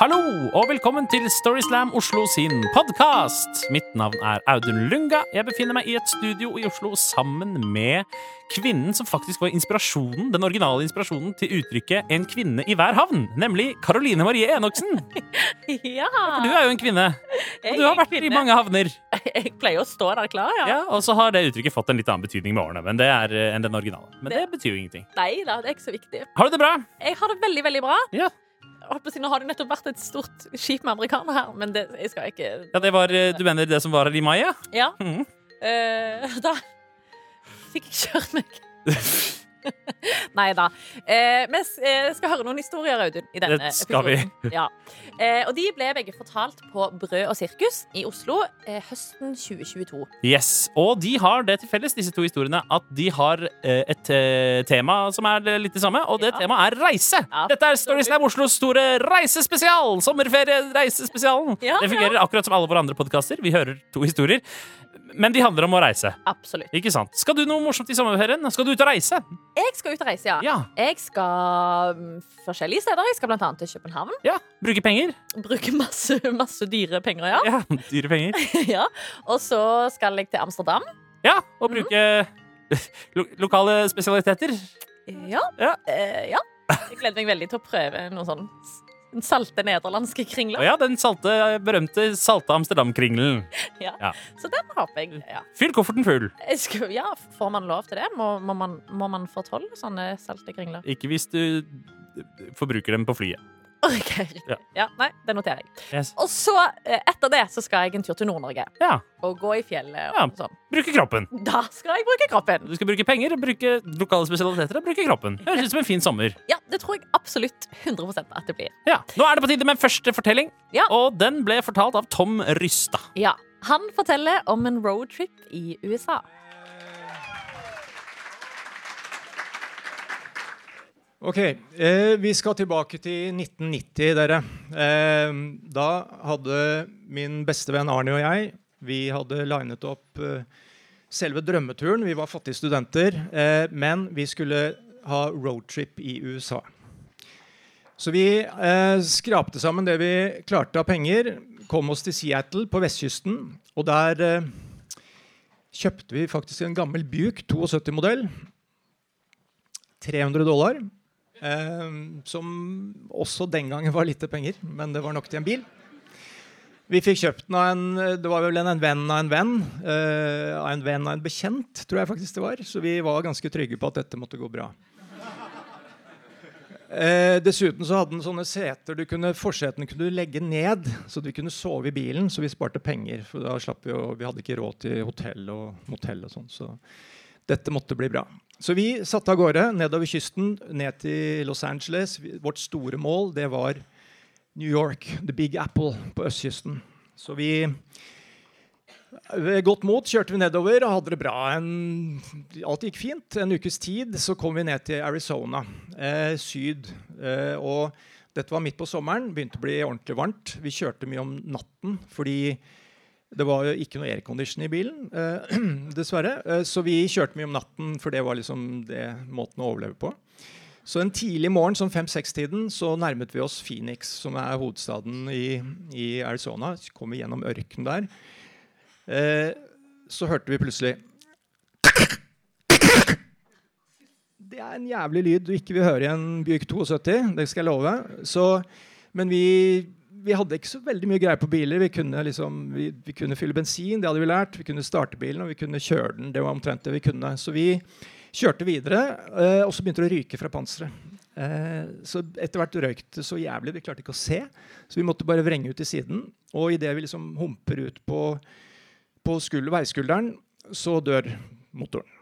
Hallo, og velkommen til Storyslam Oslo sin podkast. Mitt navn er Audun Lunga. Jeg befinner meg i et studio i Oslo sammen med kvinnen som faktisk var inspirasjonen, den originale inspirasjonen til uttrykket 'en kvinne i hver havn', nemlig Karoline Marie Enoksen. Ja! For du er jo en kvinne, og du har vært i mange havner. Jeg pleier å stå der klar, ja. Ja, Og så har det uttrykket fått en litt annen betydning med årene men det er eh, enn den originale. Men det betyr jo ingenting. Nei da, det er ikke så viktig. Har du det bra? Jeg har det veldig, veldig bra. Ja. Jeg holdt på å si, Nå har det nettopp vært et stort skip med amerikanere her, men det, jeg skal ikke Ja, det var, eh, Du mener det som var her i mai, ja? Ja. Mm. Uh, da fikk jeg kjørt meg. Nei da. Eh, vi eh, skal høre noen historier, Audun, i denne Det skal vi. Ja. Eh, og de ble begge fortalt på Brød og sirkus i Oslo eh, høsten 2022. Yes, Og de har det til felles, disse to historiene, at de har eh, et eh, tema som er litt det samme, og det Ja. temaet er reise. Ja, Dette er Storyslam Oslos store reisespesial! Sommerferie-reisespesialen. Ja, det fungerer akkurat som alle våre andre podkaster. Vi hører to historier, men de handler om å reise. Absolutt. Ikke sant? Skal du noe morsomt i sommerferien? Skal du ut og reise? Jeg skal ut og reise, ja. Ja. Jeg skal um, forskjellige steder. Jeg skal blant annet til København. ja. Bruke penger? Bruke masse, masse dyre penger, ja. Ja, dyre penger. ja. Og så skal jeg til Amsterdam. Ja, og bruke lo lokale spesialiteter. Ja. Ja. Uh, ja. Jeg gleder meg veldig til å prøve noe sånn s- en salte nederlandske kringla. ja, den salte, berømte salte Amsterdam-kringelen. Ja. Ja. Så den håper jeg. Ja. Fyll kofferten full. Skal, ja, får man lov til det? Må, må, man, må man få tolv sånne salte kringler? Ikke hvis du forbruker dem på flyet. Ok. Ja. Ja, nei, det noterer jeg. Yes. Og så, eh, etter det, så skal jeg en tur til Nord-Norge. Ja. Og gå i fjellet og Ja. sånn. Bruke kroppen. Da skal jeg bruke kroppen. Du skal bruke penger, bruke lokale spesialiteter og bruke kroppen. Høres ut som en fin sommer. Ja, det tror jeg absolutt 100% at det blir. Ja. Nå er det på tide med første fortelling, Ja. og den ble fortalt av Tom Rysta. Ja. Han forteller om en roadtrip i USA. Ok, eh, vi skal tilbake til 1990, dere. Eh, da hadde min beste venn Arne og jeg vi hadde linet opp eh, selve drømmeturen. Vi var fattige studenter, eh, men vi skulle ha roadtrip i USA. Så vi eh, skrapte sammen det vi klarte av penger, kom oss til Seattle på vestkysten, og der eh, kjøpte vi faktisk en gammel Buick 72-modell. 300 dollar. Eh, som også den gangen var lite penger, men det var nok til en bil. Vi fikk kjøpt den av en det var vel en, en venn av en venn. eh, av en venn av en bekjent, tror jeg faktisk det var. Så vi var ganske trygge på at dette måtte gå bra. Eh, dessuten så hadde den sånne seter du kunne, Forsetene kunne legge ned, så du kunne sove i bilen. Så vi sparte penger. For da slapp vi å Vi hadde ikke råd til hotell og motell og sånn. Så dette måtte bli bra. Så vi satte av gårde nedover kysten, ned til Los Angeles. Vårt store mål det var New York, The Big Apple på østkysten. Så vi ved godt mot kjørte vi nedover og hadde det bra. En, alt gikk fint. En ukes tid så kom vi ned til Arizona, eh, syd. Eh, og dette var midt på sommeren. Begynte å bli ordentlig varmt. Vi kjørte mye om natten fordi det var jo ikke noe aircondition i bilen, eh, dessverre. Eh, så vi kjørte mye om natten, for det var liksom det måten å overleve på. Så en tidlig morgen, som fem-seks-tiden, så nærmet vi oss Phoenix, som er hovedstaden i, i Arizona. Så kom vi gjennom ørkenen der. Eh, så hørte vi plutselig Det er en jævlig lyd du ikke vil høre i en Buick 72. Det skal jeg love. Så, men vi, vi hadde ikke så veldig mye greier på biler. Vi kunne, liksom, vi, vi kunne fylle bensin, det hadde vi lært. Vi kunne starte bilen, og vi kunne kjøre den. Det var omtrent det vi kunne. Så vi kjørte videre, eh, og så begynte det å ryke fra panseret. Eh, så etter hvert røyk det så jævlig. Vi klarte ikke å se, så vi måtte bare vrenge ut til siden. Og idet vi liksom humper ut på, på skulder, veiskulderen, så dør motoren.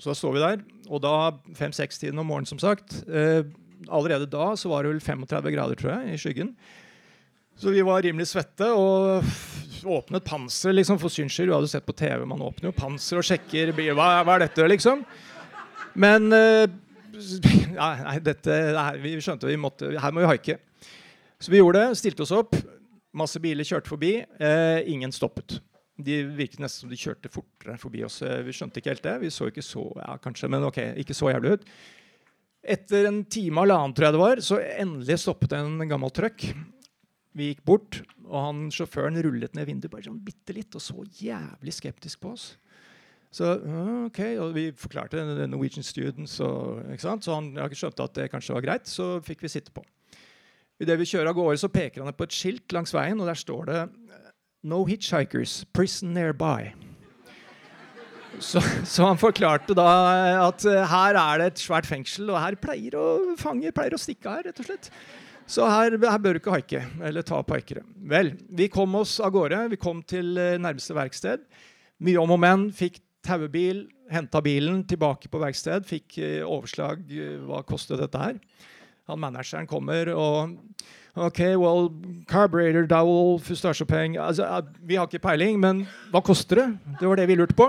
Så da står vi der, og da fem-seks-tiden om morgenen, som sagt. Eh, allerede da så var det vel 35 grader, tror jeg, i skyggen. Så vi var rimelig svette og åpnet panseret liksom, for syns skyld. Du hadde sett på TV, man åpner jo panser og sjekker. Hva, hva er dette, liksom? Men uh, nei, dette, nei, vi skjønte vi måtte, her må vi haike. Så vi gjorde det, stilte oss opp. Masse biler kjørte forbi. Eh, ingen stoppet. De virket nesten som de kjørte fortere forbi oss. Eh, Vi skjønte ikke helt det. Vi så ikke så ja, kanskje, men ok, ikke så jævlig ut. Etter en time og halvannen tror jeg det var, så endelig stoppet en gammel trøkk. Vi gikk bort, og han, sjåføren rullet ned vinduet bare sånn bitte litt og så jævlig skeptisk på oss. Så ok, og vi forklarte det, Norwegian Students, og, så han skjønte at det kanskje var greit. Så fikk vi sitte på. Idet vi kjører av gårde, så peker han på et skilt langs veien, og der står det No hitchhikers, prison nearby. Så, så, han forklarte da at her er det et svært fengsel, og her pleier å fange pleier å stikke her, rett og slett. Så her, her bør du ikke haike, eller ta parkere. Vel, vi kom oss av gårde. Vi kom til eh, nærmeste verksted. Mye om og men. Fikk tauebil, henta bilen tilbake på verksted. Fikk eh, overslag. Eh, hva kostet dette her? Han manageren kommer og OK, well, carburetor, dowel, fustasjepeng altså, Vi har ikke peiling, men hva koster det? Det var det vi lurte på.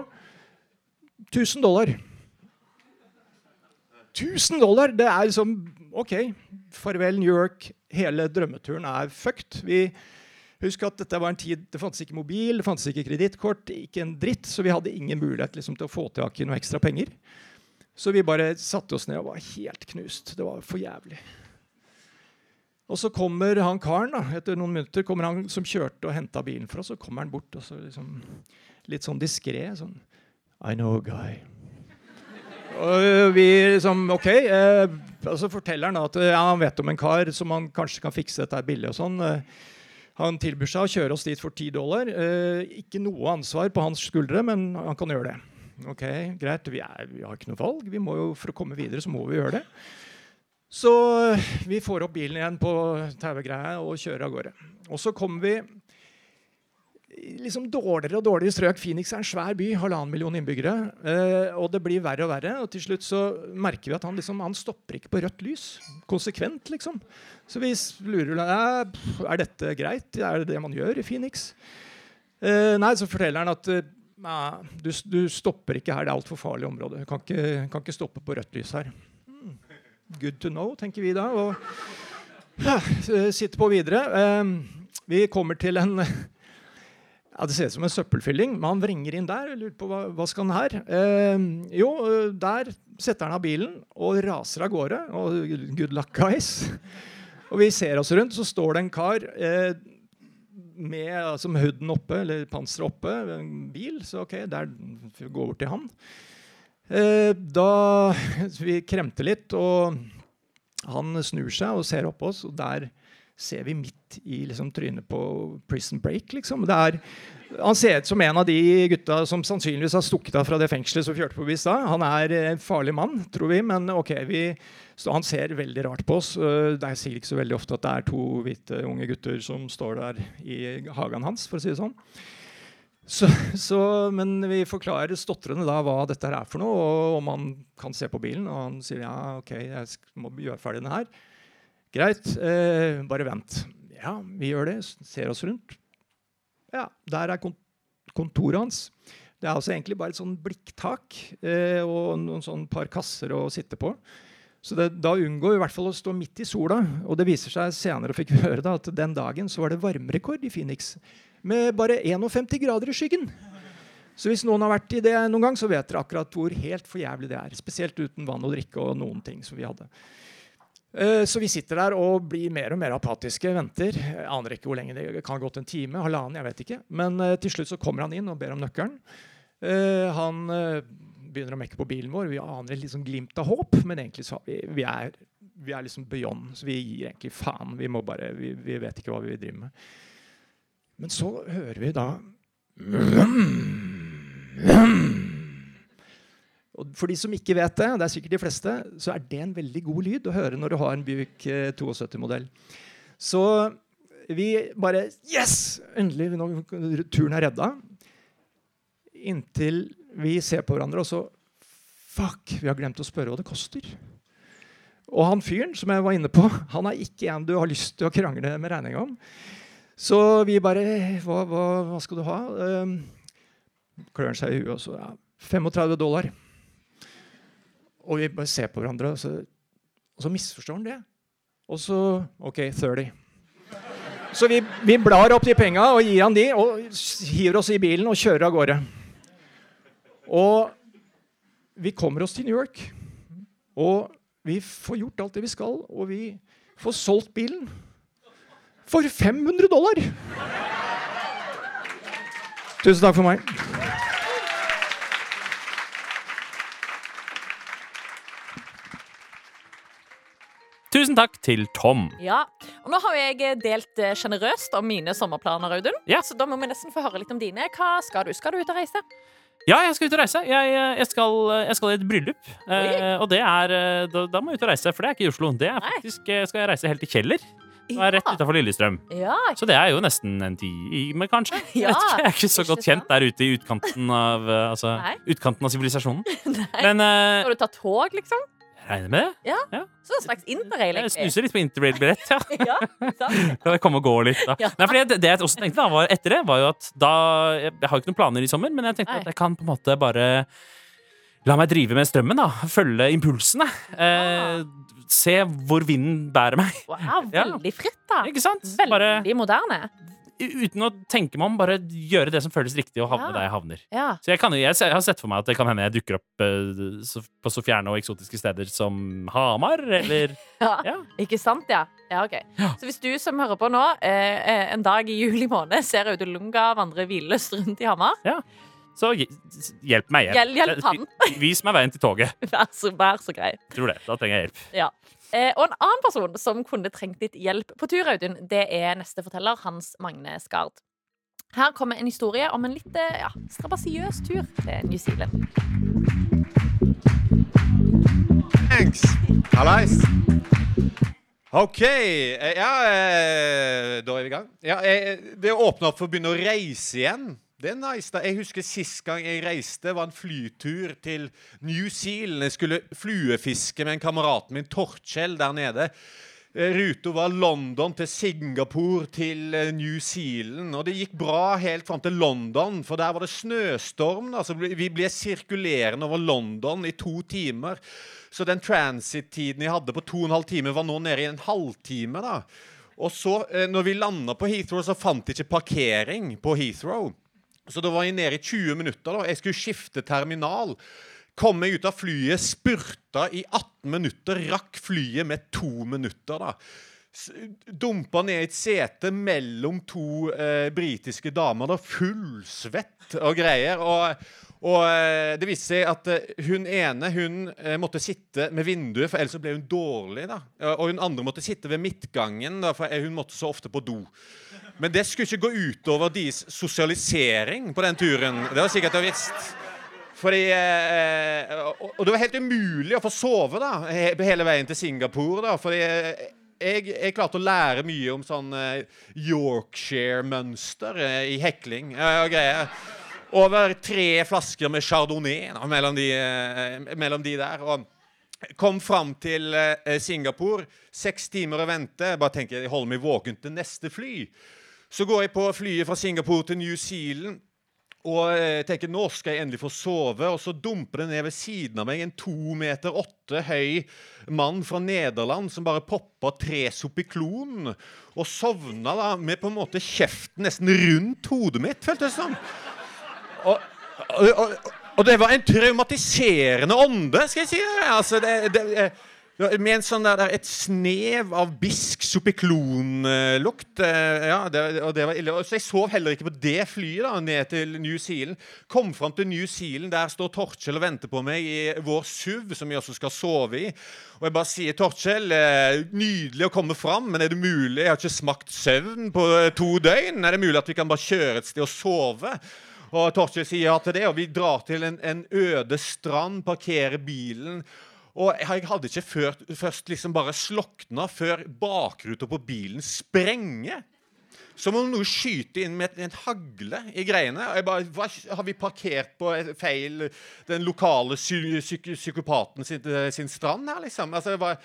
1000 dollar. 1000 dollar! Det er liksom OK, farvel New York. Hele drømmeturen er fucked. Vi Husk at dette var en tid det fantes ikke mobil, det fantes ikke kredittkort, ikke en dritt, så vi hadde ingen mulighet liksom, til å få tak i noe ekstra penger. Så vi bare satte oss ned og var helt knust. Det var for jævlig. Og så kommer han karen da, etter noen minutter kommer han som kjørte og henta bilen for oss. Så kommer han bort og så liksom, litt sånn diskré. Sånn, I know a guy. Og vi liksom OK. Eh, og så forteller han at ja, han vet om en kar som han kanskje kan fikse dette billig. og sånn. Eh, han tilbyr seg å kjøre oss dit for 10 dollar. Eh, ikke noe ansvar på hans skuldre, men han kan gjøre det. Ok, Greit, vi, er, vi har ikke noe valg. Vi må jo, For å komme videre så må vi gjøre det. Så eh, vi får opp bilen igjen på tauegreia og kjører av gårde. Og så kommer vi liksom dårligere og dårligere strøk. Phoenix er en svær by, halvannen million innbyggere. Eh, og det blir verre og verre. Og til slutt så merker vi at han, liksom, han stopper ikke på rødt lys. Konsekvent, liksom. Så vi lurer på er dette greit. Er det det man gjør i Phoenix. Eh, nei, så forteller han at nei, du, du, stopper ikke her. Det er altfor farlig område. Du kan ikke, kan ikke stoppe på rødt lys her. Hmm. Good to know, tenker vi da. Og ja, sitter på videre. Eh, vi kommer til en ja, Det ser ut som en søppelfylling. Men han vrenger inn der. Lurer på hva, hva skal han her? Eh, jo, der setter han av bilen og raser av gårde. Og good luck, guys. Og vi ser oss rundt, så står det en kar eh, med altså, hooden oppe, eller panseret oppe, en bil. Så OK, der går vi bort til han. Eh, da Vi kremter litt, og han snur seg og ser opp oss, og der ser vi midt i liksom, trynet på Prison Break. Liksom. Er, han ser ut som en av de gutta som sannsynligvis har stukket av fra det fengselet som kjørte forbi stad. Han er en farlig mann, tror vi, men ok, vi, han ser veldig rart på oss. Det er sikkert ikke så veldig ofte at det er to hvite unge gutter som står der i hagen hans, for å si det sånn. Så, så, men vi forklarer stotrende da hva dette her er for noe, og om han kan se på bilen. Og han sier ja, ok, jeg må gjøre ferdig den her. Greit, eh, bare vent. Ja, vi gjør det. Ser oss rundt. Ja, der er kontoret hans. Det er altså egentlig bare et sånn blikktak eh, og noen sånn par kasser å sitte på. Så det, Da unngår vi i hvert fall å stå midt i sola. Og det viser seg senere fikk vi høre da, at den dagen så var det varmerekord i Phoenix. Med bare 51 grader i skyggen. Så hvis noen har vært i det noen gang, så vet dere akkurat hvor helt for jævlig det er. Spesielt uten vann og drikke og noen ting som vi hadde. Eh, så vi sitter der og blir mer og mer apatiske, venter. Jeg aner ikke hvor lenge det kan ha gått en time, halvannen, jeg vet ikke. Men uh, til slutt så kommer han inn og ber om nøkkelen. Uh, han begynner å mekke på bilen vår. Vi aner et liksom glimt av håp, men egentlig så vi, vi, er, vi er liksom beyond. Så vi gir egentlig faen. Vi, bare, vi, vi vet ikke hva vi driver med. Men så hører vi da og for de som ikke vet det, det er sikkert de fleste, så er det en veldig god lyd å høre når du har en Buick 72-modell. Eh, så vi bare Yes! Endelig! Turen er redda. Inntil vi ser på hverandre, og så Fuck! Vi har glemt å spørre hva det koster. Og han fyren som jeg var inne på, han er ikke en du har lyst til å krangle med regninga om. Så vi bare Hva, hva, hva skal du ha? Um, Klør seg i huet, og så ja, 35 dollar. Og vi bare ser på hverandre, og så, og så misforstår han det. Og så OK, 30. Så vi, vi blar opp de penga og gir han de, og hiver oss i bilen og kjører av gårde. Og vi kommer oss til New York. Og vi får gjort alt det vi skal, og vi får solgt bilen. for 500 dollar! Tusen takk for meg. Tusen takk til Tom. Ja, og Nå har jeg delt eh, sjenerøst om mine sommerplaner, Audun. Ja. Så da må vi nesten få høre litt om dine. Hva skal du? Skal du ut og reise? Ja, jeg skal ut og reise. Jeg, jeg, skal, jeg skal i et bryllup. Eh, og det er eh, da, da må jeg ut og reise, for det er ikke i Oslo. Det er faktisk, Nei. skal jeg reise helt til Kjeller. Og er rett utafor Lillestrøm. Ja, Så det er jo nesten en time, kanskje. Ja, Jeg, ikke, jeg er ikke så godt kjent der ute i utkanten av eh, Altså, utkanten av sivilisasjonen. Men eh, Skal du ta tog, liksom? Regner med det. Ja. Så en slags interrail, Jeg snuser litt på interrail-billett, ja. Ja, sant? Kan jeg komme og gå litt, da? Ja. Nei, fordi det, det jeg også tenkte da, var etter det, var jo at da Jeg, jeg har jo ikke noen planer i sommer, men jeg tenkte Nei. at jeg kan på en måte bare La meg drive med strømmen, da. Følge impulsene. Eh, se hvor vinden bærer meg. Wow, Ja. veldig fritt, da. Ikke sant? Bare Veldig moderne. Uten å tenke meg om, bare gjøre det som føles riktig, og havne Ja. der jeg havner. Ja. Så jeg, kan, jeg, har sett for meg at det kan hende jeg dukker opp uh, på så fjerne og eksotiske steder som Hamar, eller ja. Ja. Ikke sant, ja? Ja, ok. Så hvis du som hører på nå, eh, eh, en dag i juli måned ser Audun Lunga vandre hvileløst rundt i Hamar, Så hjelp meg hjem. Hjelp, hjelp han. Vis meg veien til toget. vær så, vær så grei. Tror det. Da trenger jeg hjelp. Ja. Eh, og en annen person som kunne trengt litt hjelp på tur, Audun, det er neste forteller, Hans Magne Skard. Her kommer en historie om en litt eh, ja, strabasiøs tur til New Zealand. Thanks. Hallais. OK. eh, Ja, da er vi i gang. Ja, det åpner opp for å begynne å reise igjen, det er nice. da. Jeg husker Sist gang jeg reiste, var en flytur til New Zealand. Jeg skulle fluefiske med en kameraten min, Torkjell, der nede. Eh, Ruta var London til Singapore til eh, New Zealand. Og det gikk bra helt fram til London, for der var det snøstorm. Altså, vi ble sirkulerende over London i to timer. Så den transit-tiden jeg hadde på to og en halv time, var nå nede i en halvtime. da. Og så, eh, når vi landa på Heathrow, så fant jeg ikke parkering på Heathrow. Så da var jeg nede i 20 minutter. da. Jeg skulle skifte terminal. Kom meg ut av flyet, spurta i 18 minutter, rakk flyet med to minutter. da. Dumpa ned i et sete mellom to eh, britiske damer, da, fullsvett og greier. Og, og eh, det viste seg at eh, hun ene hun eh, måtte sitte med vinduet, for ellers ble hun dårlig. da. Eh, Og hun andre måtte sitte ved midtgangen, da, for hun måtte så ofte på do. Men det skulle ikke gå utover deres sosialisering på den turen. Det var sikkert du visst. Fordi, eh, og, og det var helt umulig å få sove da, he, hele veien til Singapore. da, fordi eh, jeg, jeg klarte å lære mye om sånn eh, Yorkshire-mønster eh, i hekling eh, og greier. Over tre flasker med chardonnay da, mellom, de, mellom de der. og Kom fram til Singapore. Seks timer å vente. Bare tenker, jeg holder meg våken til neste fly. Så går jeg på flyet fra Singapore til New Zealand. Og jeg tenker nå skal jeg endelig få sove, og så dumper det ned ved siden av meg en to meter åtte høy mann fra Nederland som bare poppa tre Sopiklon. Og sovna da med på en måte kjeften nesten rundt hodet mitt, føltes det som. Og, og, og, og det var en traumatiserende ånde, skal jeg si. Altså, det, det, med en sånn der, et snev av bisk sopiklonlukt. eh, ja, og det var ille. Så jeg sov heller ikke på det flyet da, ned til New Zealand. Kom fram til New Zealand, der står Torkjell og venter på meg i vår SUV, som vi også skal sove i. Og jeg bare sier, Torkjell, eh, nydelig å komme fram, men er det mulig? Jeg har ikke smakt søvn på eh, to døgn. Er det mulig at vi kan bare kjøre et sted og sove? Og Torkjell sier ja til det, og vi drar til en, en øde strand, parkerer bilen. Og jeg hadde ikke før, først liksom bare slokna før bakruta på bilen sprenger. Som om noe skyter inn med en hagle i greiene. Og jeg bare, hva, Har vi parkert på feil den lokale psy psyk psykopaten sin, sin strand her, liksom? Altså, bare,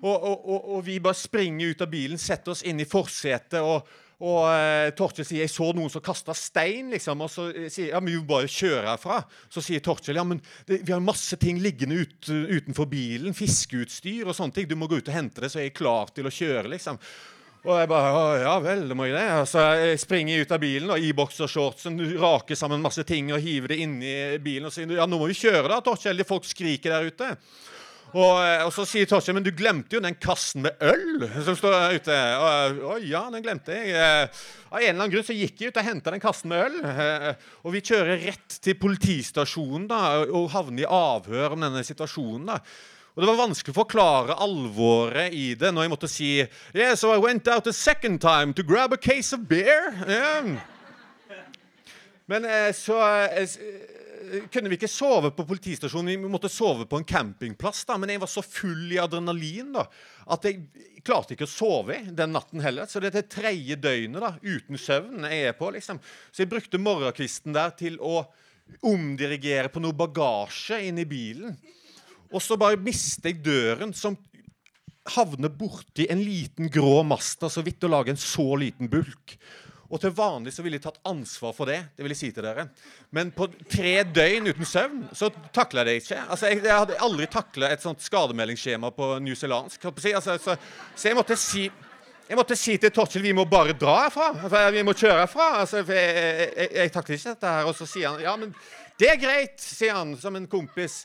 og, og, og, og vi bare springer ut av bilen, setter oss inn i forsetet. og og eh, Torkjell sier jeg så noen som kasta stein, liksom. Og så eh, sier ja, men vi må bare kjøre herfra. Så sier Torkjell ja, men det, vi har masse ting liggende ut, utenfor bilen. Fiskeutstyr og sånne ting. Du må gå ut og hente det, så er jeg klar til å kjøre, liksom. Og jeg bare «Å, Ja vel, det må jeg det. Så jeg springer ut av bilen og i boksershortsen, raker sammen masse ting og hiver det inni bilen. Og sier ja, nå må vi kjøre, da, Torkjell. Folk skriker der ute. Og, eh, og så sier Torstein men du glemte jo den kassen med øl som står ute. Å ja, den glemte jeg. Eh, Av en eller annen grunn så gikk jeg ut og henta den kassen med øl. Eh, Og vi kjører rett til politistasjonen da, og havner i avhør om denne situasjonen. da. Og Det var vanskelig å forklare alvoret i det når jeg måtte si Yeah, so I went out a second time to grab a case of beer. Yeah. Men så kunne vi ikke sove på politistasjonen. Vi måtte sove på en campingplass. da, Men jeg var så full i adrenalin da, at jeg klarte ikke å sove den natten heller. Så det er det tredje døgnet da, uten søvn jeg er på. liksom. Så jeg brukte morgenkvisten der til å omdirigere på noe bagasje inn i bilen. Og så bare mister jeg døren, som havner borti en liten grå Masta så vidt å lage en så liten bulk. Og til vanlig så ville jeg tatt ansvar for det. det vil jeg si til dere. Men på tre døgn uten søvn så takla jeg det ikke. Altså, jeg, jeg hadde aldri takla et sånt skademeldingsskjema på newzealandsk. på å Si. Altså, så, så jeg måtte si jeg måtte si til Torkjell vi må bare dra herfra. Altså, vi må kjøre herfra. Altså, jeg, jeg, jeg, jeg takler ikke dette her. Og så sier han ja, men det er greit, sier han som en kompis.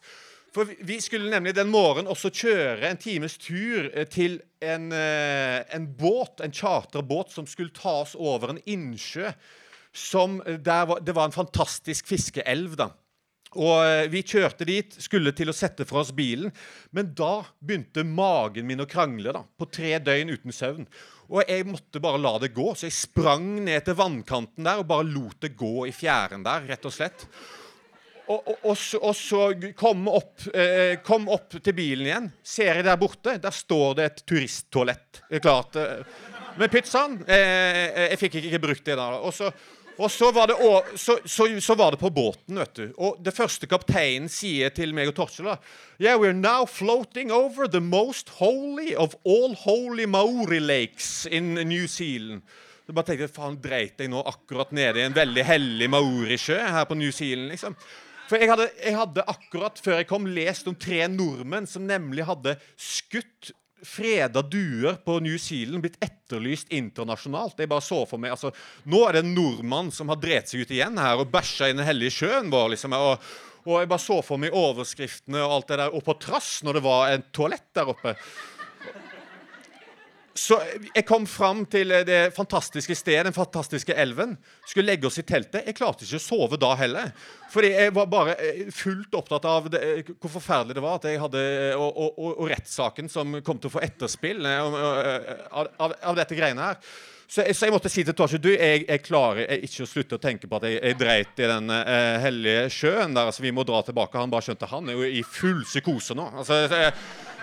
For vi- skulle nemlig den morgenen også kjøre en times tur eh, til en, eh, en båt, en charterbåt som skulle ta oss over en innsjø. Som eh, var, det var en fantastisk fiskeelv, da. Og vi kjørte dit, skulle til å sette fra oss bilen. Men da begynte magen min å krangle, da. På tre døgn uten søvn. Og jeg måtte bare la det gå, så jeg sprang ned til vannkanten der og bare lot det gå i fjæren der, rett og slett. Og, og, og, så, og så kom opp, eh, kom opp til bilen igjen. Ser jeg der borte, der står det et turisttoalett. Klart. Eh, med pizzaen. Eh, jeg fikk ikke brukt det da. Og så, så var, det, så, så, var det på båten, vet du. Og det første kapteinen sier til meg og Torkjell Yeah, we're now floating over the most holy of all holy Maori lakes in New Zealand. Så bare tenkte jeg, faen, dreit jeg nå akkurat nede i en veldig hellig maorisjø her på New Zealand, liksom. For jeg hadde, jeg hadde akkurat før jeg kom lest om tre nordmenn som nemlig hadde skutt freda duer på New Zealand, blitt etterlyst internasjonalt. Jeg bare så for meg, altså, Nå er det en nordmann som har drept seg ut igjen her og bæsja i den hellige sjøen vår. liksom, og, og jeg bare så for meg overskriftene og alt det der, og på trass når det var en toalett der oppe. Så jeg kom fram til det fantastiske stedet, den fantastiske elven. Skulle legge oss i teltet. Jeg klarte ikke å sove da heller. Fordi jeg var bare eh, fullt opptatt av det, eh, hvor forferdelig det var at jeg hadde Og, og, og, rettssaken som kom til å få etterspill eh, eh, av, av, av dette greiene her. Så jeg, så jeg måtte si til Torkjell du, jeg, jeg klarer jeg ikke å slutte å tenke på at jeg, jeg dreit i den eh, hellige sjøen der. altså Vi må dra tilbake. Han bare skjønte han er jo i full psykose nå. altså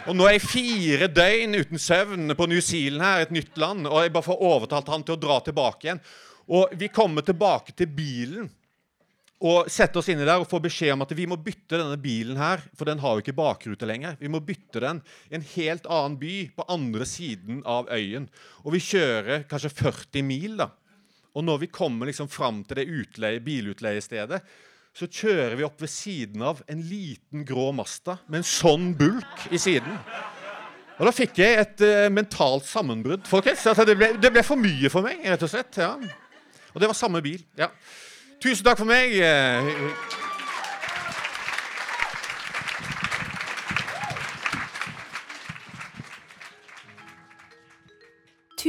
og nå er jeg fire døgn uten søvn på New Zealand her, et nytt land. Og jeg bare får overtalt han til å dra tilbake igjen. Og vi kommer tilbake til bilen og setter oss inni der og får beskjed om at vi må bytte denne bilen her, for den har jo ikke bakrute lenger. Vi må bytte den i en helt annen by på andre siden av øyen. Og vi kjører kanskje 40 mil, da. Og når vi kommer liksom fram til det utleie, bilutleiestedet, så kjører vi opp ved siden av en liten grå Masta med en sånn bulk i siden. Og da fikk jeg et uh, mentalt sammenbrudd, folkens. Altså, det, ble, det ble for mye for meg, rett og slett. ja. Og det var samme bil. ja. Tusen takk for meg.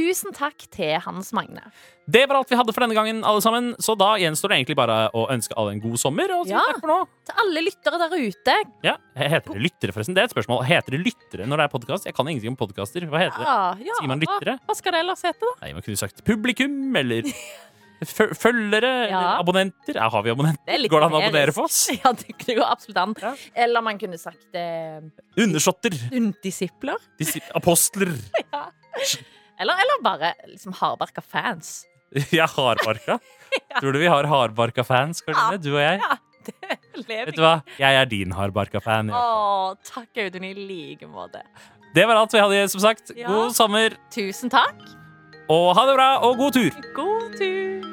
Tusen takk til Hans Magne. Det var alt vi hadde for denne gangen, alle sammen. Så da gjenstår det egentlig bare å ønske alle en god sommer. Og Ja. takk for nå. Til alle lyttere der ute. Ja, Heter det lyttere, forresten? Det er et spørsmål. Heter det lyttere når det er podkast? Jeg kan ingenting om podkaster. Hva heter det? Ja, det? Sier man lyttere? Hva, skal det ellers hete, da? Nei, man kunne sagt publikum, eller følgere, Ja. abonnenter. Ja, har vi abonnenter? Er Går det an å abonnere for oss? Ja, det kunne går absolutt an. Ja. Eller man kunne sagt eh, Undersåtter. disipler. Disip Apostler. Eller, eller bare liksom hardbarka fans. Ja, hardbarka. Tror du vi har hardbarka fans, Karoline? Du og jeg? Ja, det lever Vet du hva? Jeg er din hardbarka fan. Ja. Å, takk, Audun, i like måte. Det var alt vi hadde, som sagt. Ja. God sommer, Tusen takk. og ha det bra, og god tur! God tur.